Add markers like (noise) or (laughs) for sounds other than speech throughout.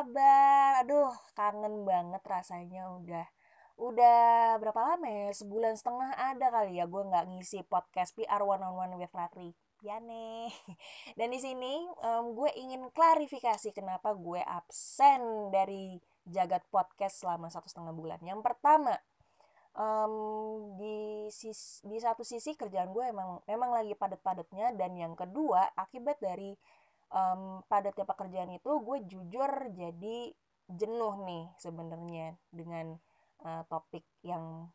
kabar? Aduh, kangen banget rasanya udah udah berapa lama ya? Sebulan setengah ada kali ya gue nggak ngisi podcast PR One on One with Ratri. Ya nih. (laughs) Dan di sini um, gue ingin klarifikasi kenapa gue absen dari jagat podcast selama satu setengah bulan. Yang pertama, um, di sis, di satu sisi kerjaan gue emang memang lagi padat-padatnya dan yang kedua akibat dari um, padatnya pekerjaan itu gue jujur jadi jenuh nih sebenarnya dengan uh, topik yang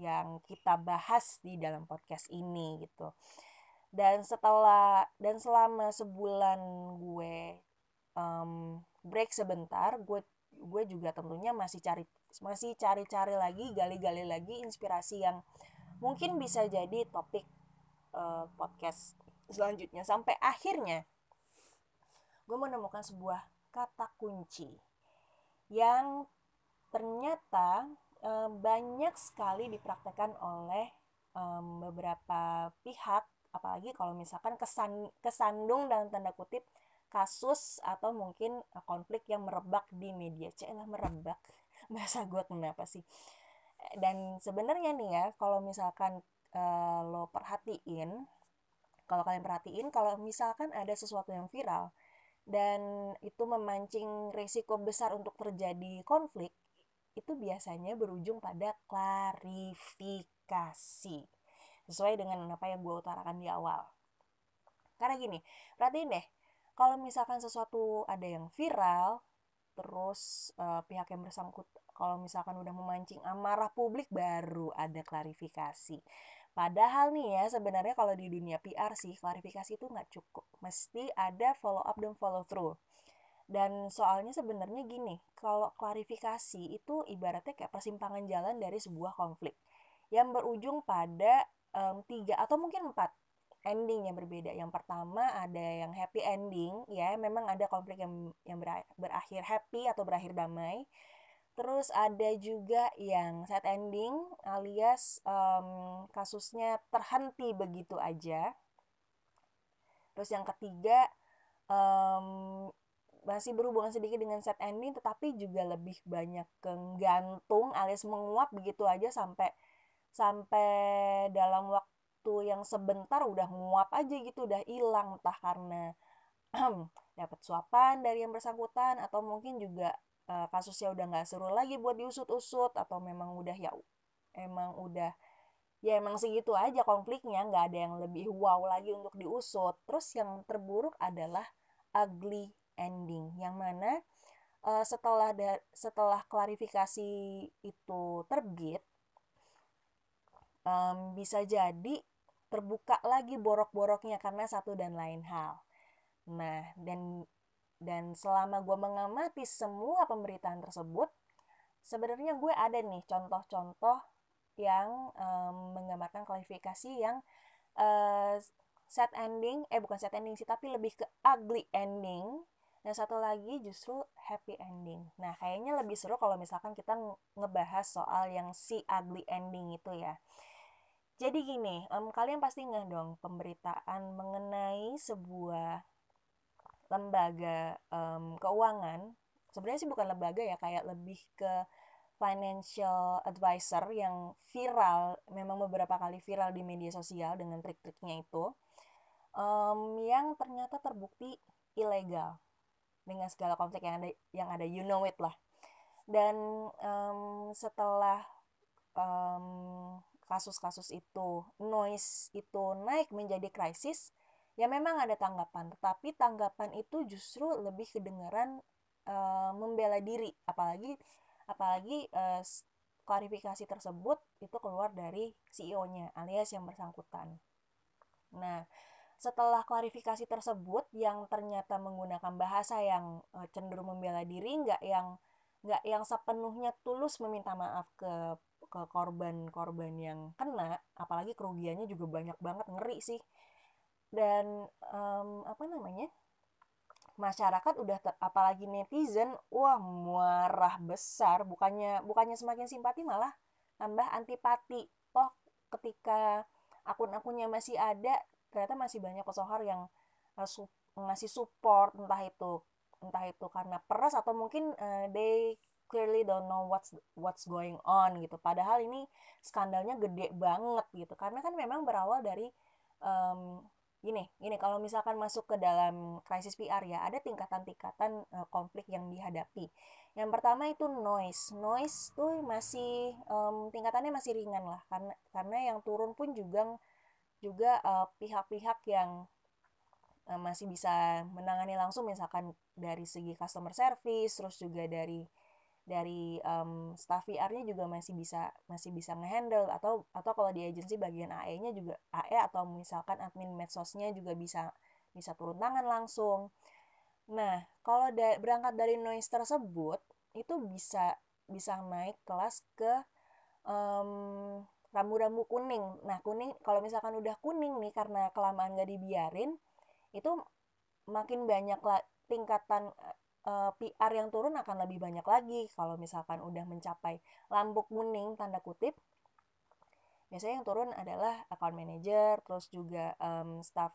yang kita bahas di dalam podcast ini gitu. Dan setelah dan selama sebulan gue um, break sebentar gue gue juga tentunya masih cari masih cari-cari lagi gali-gali lagi inspirasi yang mungkin bisa jadi topik uh, podcast selanjutnya sampai akhirnya gue menemukan sebuah kata kunci yang ternyata e, banyak sekali dipraktekkan oleh e, beberapa pihak. Apalagi kalau misalkan kesan kesandung dalam tanda kutip kasus atau mungkin konflik yang merebak di media. Celah merebak. (laughs) Bahasa gue kenapa sih? Dan sebenarnya nih ya kalau misalkan uh, lo perhatiin kalau kalian perhatiin kalau misalkan ada sesuatu yang viral dan itu memancing risiko besar untuk terjadi konflik, itu biasanya berujung pada klarifikasi. Sesuai dengan apa yang gue utarakan di awal. Karena gini, perhatiin deh, kalau misalkan sesuatu ada yang viral, terus uh, pihak yang bersangkut kalau misalkan udah memancing amarah publik baru ada klarifikasi Padahal nih ya sebenarnya kalau di dunia PR sih klarifikasi itu nggak cukup. Mesti ada follow up dan follow through. Dan soalnya sebenarnya gini, kalau klarifikasi itu ibaratnya kayak persimpangan jalan dari sebuah konflik yang berujung pada um, tiga atau mungkin empat ending yang berbeda. Yang pertama ada yang happy ending, ya memang ada konflik yang yang berakhir happy atau berakhir damai Terus ada juga yang sad ending alias um, kasusnya terhenti begitu aja. Terus yang ketiga um, masih berhubungan sedikit dengan set ending tetapi juga lebih banyak kenggantung alias menguap begitu aja sampai sampai dalam waktu yang sebentar udah nguap aja gitu udah hilang entah karena (clears throat) dapat suapan dari yang bersangkutan atau mungkin juga uh, kasusnya udah nggak seru lagi buat diusut-usut atau memang udah ya emang udah ya emang segitu aja konfliknya nggak ada yang lebih wow lagi untuk diusut terus yang terburuk adalah ugly ending yang mana uh, setelah da setelah klarifikasi itu terbit um, bisa jadi terbuka lagi borok-boroknya karena satu dan lain hal. Nah, dan dan selama gue mengamati semua pemberitaan tersebut, sebenarnya gue ada nih contoh-contoh yang um, menggambarkan klarifikasi yang uh, set ending, eh bukan set ending sih, tapi lebih ke ugly ending. Dan satu lagi justru happy ending. Nah, kayaknya lebih seru kalau misalkan kita ngebahas soal yang si ugly ending itu ya. Jadi gini, um, kalian pasti nggak dong pemberitaan mengenai sebuah lembaga um, keuangan sebenarnya sih bukan lembaga ya kayak lebih ke financial advisor yang viral memang beberapa kali viral di media sosial dengan trik-triknya itu um, yang ternyata terbukti ilegal dengan segala konflik yang ada yang ada you know it lah. Dan um, setelah um, kasus-kasus itu noise itu naik menjadi krisis ya memang ada tanggapan tetapi tanggapan itu justru lebih kedengaran uh, membela diri. Apalagi apalagi uh, klarifikasi tersebut itu keluar dari CEO-nya alias yang bersangkutan. Nah setelah klarifikasi tersebut yang ternyata menggunakan bahasa yang uh, cenderung membela diri nggak yang nggak yang sepenuhnya tulus meminta maaf ke ke korban-korban yang kena apalagi kerugiannya juga banyak banget ngeri sih dan um, apa namanya masyarakat udah ter, apalagi netizen wah marah besar. Bukannya bukannya semakin simpati malah tambah antipati. Toh ketika akun-akunnya masih ada ternyata masih banyak pesohor yang uh, ngasih support entah itu entah itu karena peres atau mungkin uh, they clearly don't know what's what's going on gitu. Padahal ini skandalnya gede banget gitu. Karena kan memang berawal dari um, gini gini kalau misalkan masuk ke dalam krisis PR ya ada tingkatan-tingkatan uh, konflik yang dihadapi. Yang pertama itu noise. Noise tuh masih um, tingkatannya masih ringan lah karena karena yang turun pun juga juga pihak-pihak uh, yang uh, masih bisa menangani langsung misalkan dari segi customer service terus juga dari dari um, staff VR-nya juga masih bisa masih bisa ngehandle atau atau kalau di agensi bagian AE-nya juga AE atau misalkan admin medsosnya juga bisa bisa turun tangan langsung. Nah, kalau da berangkat dari noise tersebut itu bisa bisa naik kelas ke um, rambu-rambu kuning. Nah, kuning kalau misalkan udah kuning nih karena kelamaan gak dibiarin, itu makin banyak tingkatan uh, eh, PR yang turun akan lebih banyak lagi. Kalau misalkan udah mencapai lampu kuning tanda kutip biasanya yang turun adalah account manager terus juga um, staff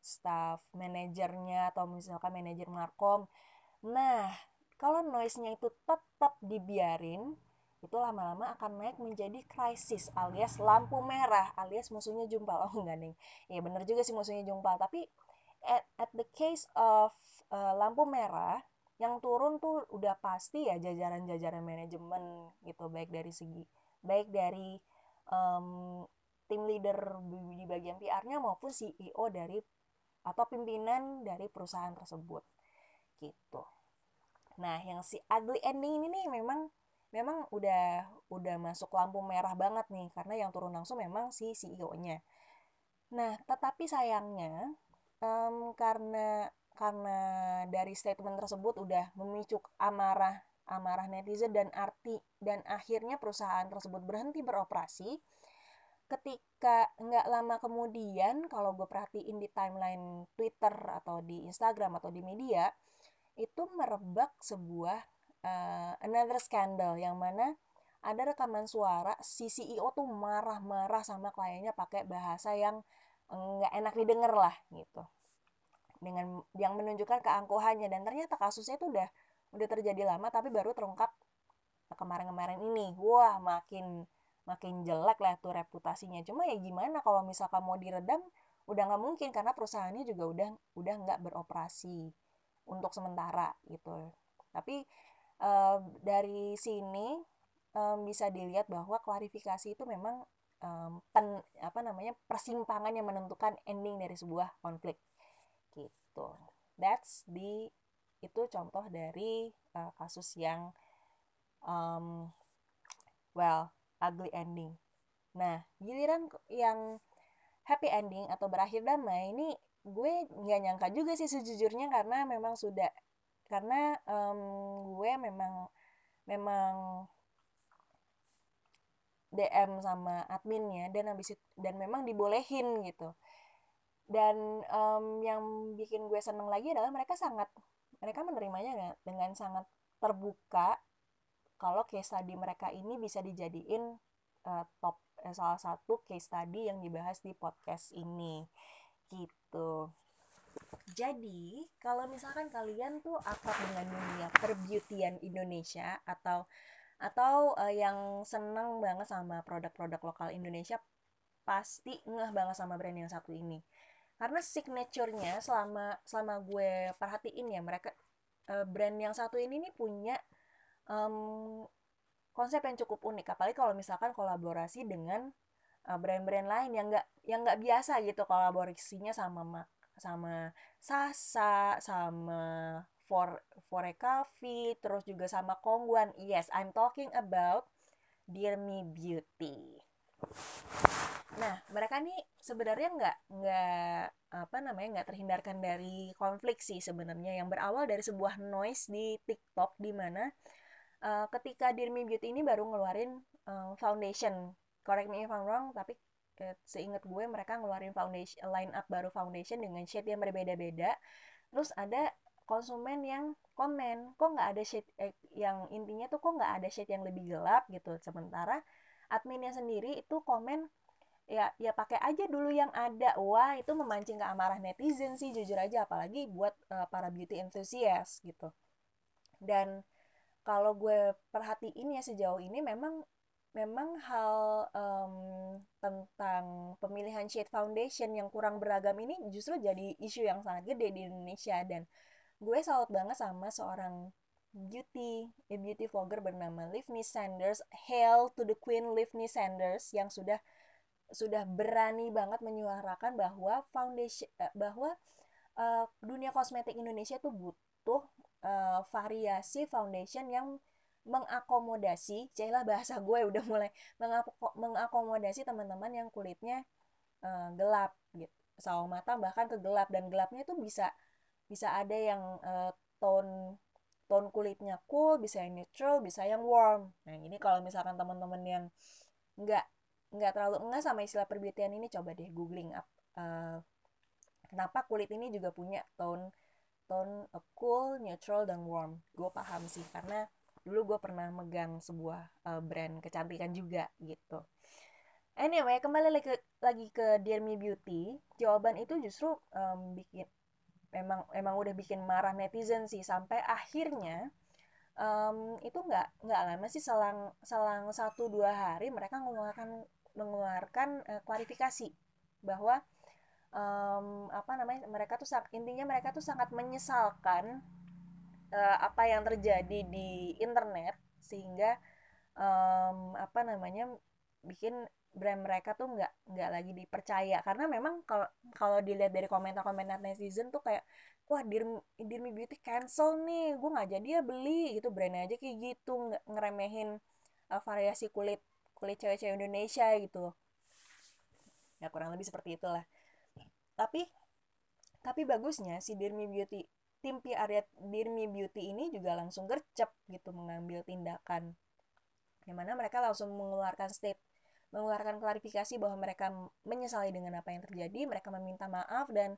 staff manajernya atau misalkan manajer markom nah kalau noise-nya itu tetap dibiarin itu lama-lama akan naik menjadi krisis alias lampu merah alias musuhnya jumpal (laughs) oh enggak nih ya bener juga sih musuhnya jumpal tapi at, at the case of uh, lampu merah yang turun tuh udah pasti ya jajaran-jajaran manajemen gitu baik dari segi baik dari um, tim leader di bagian PR-nya maupun CEO dari atau pimpinan dari perusahaan tersebut gitu. Nah, yang si ugly ending ini nih memang memang udah udah masuk lampu merah banget nih karena yang turun langsung memang si CEO-nya. Nah, tetapi sayangnya um, karena karena dari statement tersebut udah memicu amarah amarah netizen dan arti dan akhirnya perusahaan tersebut berhenti beroperasi. Ketika nggak lama kemudian kalau gue perhatiin di timeline Twitter atau di Instagram atau di media itu merebak sebuah uh, another scandal yang mana ada rekaman suara si CEO tuh marah-marah sama kliennya pakai bahasa yang nggak enak didengar lah gitu. Dengan yang menunjukkan keangkuhannya. Dan ternyata kasusnya itu udah udah terjadi lama tapi baru terungkap kemarin-kemarin ini. Wah makin makin jelek lah tuh reputasinya. Cuma ya gimana kalau misalkan mau diredam udah nggak mungkin. Karena perusahaannya juga udah udah nggak beroperasi untuk sementara gitu. Tapi uh, dari sini um, bisa dilihat bahwa klarifikasi itu memang um, pen, apa namanya persimpangan yang menentukan ending dari sebuah konflik. Gitu. That's the itu contoh dari uh, kasus yang um, well ugly ending. Nah giliran yang happy ending atau berakhir damai ini gue nggak nyangka juga sih sejujurnya karena memang sudah karena um, gue memang memang DM sama adminnya dan habis itu, dan memang dibolehin gitu. Dan um, yang bikin gue seneng lagi adalah mereka sangat mereka menerimanya dengan sangat terbuka. Kalau case study mereka ini bisa dijadiin uh, top eh, salah satu case study yang dibahas di podcast ini. Gitu. Jadi kalau misalkan kalian tuh akrab dengan dunia perbeautyan Indonesia atau atau uh, yang seneng banget sama produk-produk lokal Indonesia pasti ngeh banget sama brand yang satu ini. Karena signaturenya selama selama gue perhatiin ya mereka uh, brand yang satu ini nih punya um, konsep yang cukup unik. Apalagi kalau misalkan kolaborasi dengan uh, brand-brand lain yang nggak yang nggak biasa gitu kolaborasinya sama sama Sasa sama For Fore Coffee terus juga sama Kongguan yes I'm talking about Dear Me Beauty. Nah, mereka nih sebenarnya nggak nggak apa namanya nggak terhindarkan dari konflik sih sebenarnya. Yang berawal dari sebuah noise di TikTok di mana uh, ketika Dirmi Beauty ini baru ngeluarin uh, foundation, correct me if I'm wrong, tapi uh, seingat gue mereka ngeluarin foundation line up baru foundation dengan shade yang berbeda-beda. Terus ada konsumen yang komen, kok nggak ada shade eh, yang intinya tuh kok nggak ada shade yang lebih gelap? gitu. Sementara adminnya sendiri itu komen ya ya pakai aja dulu yang ada. Wah itu memancing ke amarah netizen sih jujur aja apalagi buat uh, para beauty enthusiast gitu. Dan kalau gue perhatiin ya sejauh ini memang memang hal um, tentang pemilihan shade foundation yang kurang beragam ini justru jadi isu yang sangat gede di Indonesia. Dan gue salut banget sama seorang beauty a beauty vlogger bernama Livni Sanders hail to the queen Livni Sanders yang sudah sudah berani banget menyuarakan bahwa foundation uh, bahwa uh, dunia kosmetik Indonesia tuh butuh uh, variasi foundation yang mengakomodasi, cailah bahasa gue udah mulai mengakomodasi teman-teman yang kulitnya uh, gelap gitu, sawo mata bahkan ke gelap dan gelapnya itu bisa bisa ada yang uh, tone tone kulitnya cool, bisa yang neutral, bisa yang warm. Nah ini kalau misalkan teman-teman yang nggak nggak terlalu enggak sama istilah perbitian ini coba deh googling up uh, kenapa kulit ini juga punya tone tone uh, cool neutral dan warm. Gue paham sih karena dulu gue pernah megang sebuah uh, brand kecantikan juga gitu. Anyway kembali lagi ke lagi ke Dear Me Beauty. Jawaban itu justru um, bikin emang emang udah bikin marah netizen sih. Sampai akhirnya um, itu nggak nggak lama sih selang selang satu dua hari mereka mengeluarkan mengeluarkan uh, klarifikasi bahwa um, apa namanya mereka tuh intinya mereka tuh sangat menyesalkan uh, apa yang terjadi di internet sehingga um, apa namanya bikin brand mereka tuh nggak nggak lagi dipercaya. Karena memang kalau kalau dilihat dari komentar-komentar netizen tuh kayak wah Dirmi, Dirmi Beauty cancel nih gue nggak jadi ya beli gitu. Brandnya aja kayak gitu nggak ngeremehin uh, variasi kulit kulit cewek-cewek Indonesia gitu ya kurang lebih seperti itulah. Tapi tapi bagusnya si Dirmi Beauty tim PR Dirmi Beauty ini juga langsung gercep gitu mengambil tindakan. Yang mana mereka langsung mengeluarkan state mengeluarkan klarifikasi bahwa mereka menyesali dengan apa yang terjadi mereka meminta maaf dan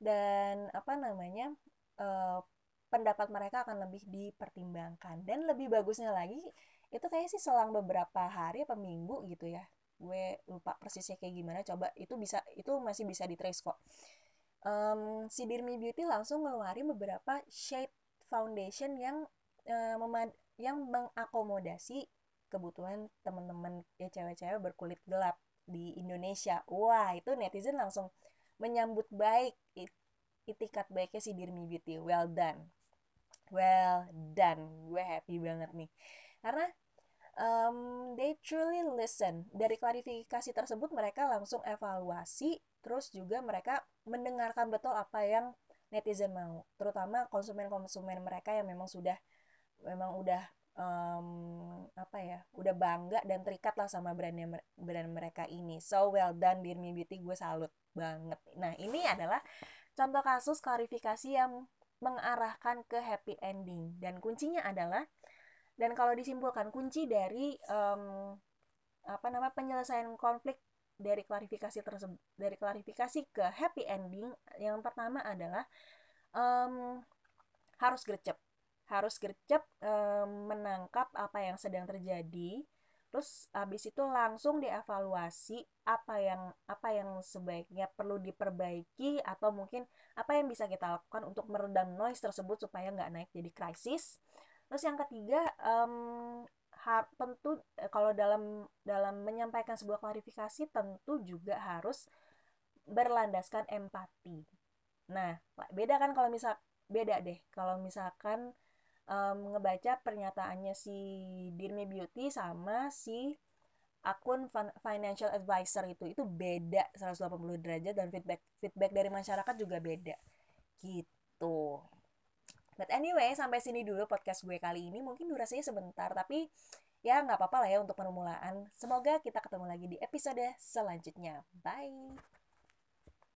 dan apa namanya uh, pendapat mereka akan lebih dipertimbangkan. Dan lebih bagusnya lagi itu kayak sih selang beberapa hari apa minggu gitu ya. Gue lupa persisnya kayak gimana coba itu bisa itu masih bisa di trace kok. Um, si Dirmi Beauty langsung ngeluarin beberapa shade foundation yang uh, memad yang mengakomodasi kebutuhan teman-teman ya cewek-cewek berkulit gelap di Indonesia. Wah itu netizen langsung menyambut baik it, itikat baiknya si Dirmi Beauty. Well done. Well done. Gue happy banget nih. Karena um, they truly listen. Dari klarifikasi tersebut mereka langsung evaluasi terus juga mereka mendengarkan betul apa yang netizen mau. Terutama konsumen-konsumen mereka yang memang sudah memang udah um, udah bangga dan terikat lah sama brandnya brand mereka ini. So well done Dear Me Beauty gue salut banget. Nah ini adalah contoh kasus klarifikasi yang mengarahkan ke happy ending. Dan kuncinya adalah dan kalau disimpulkan kunci dari um, apa nama penyelesaian konflik dari klarifikasi tersebut dari klarifikasi ke happy ending yang pertama adalah um, harus gercep harus gercep um, menangkap apa yang sedang terjadi terus habis itu langsung dievaluasi apa yang apa yang sebaiknya perlu diperbaiki atau mungkin apa yang bisa kita lakukan untuk meredam noise tersebut supaya nggak naik jadi krisis. Terus yang ketiga um, har, tentu eh, kalau dalam dalam menyampaikan sebuah klarifikasi tentu juga harus berlandaskan empati. Nah beda kan kalau misal beda deh kalau misalkan um, ngebaca pernyataannya si Dirmi Beauty sama si akun financial advisor itu itu beda 180 derajat dan feedback feedback dari masyarakat juga beda gitu But anyway, sampai sini dulu podcast gue kali ini. Mungkin durasinya sebentar, tapi ya nggak apa-apa lah ya untuk permulaan. Semoga kita ketemu lagi di episode selanjutnya. Bye!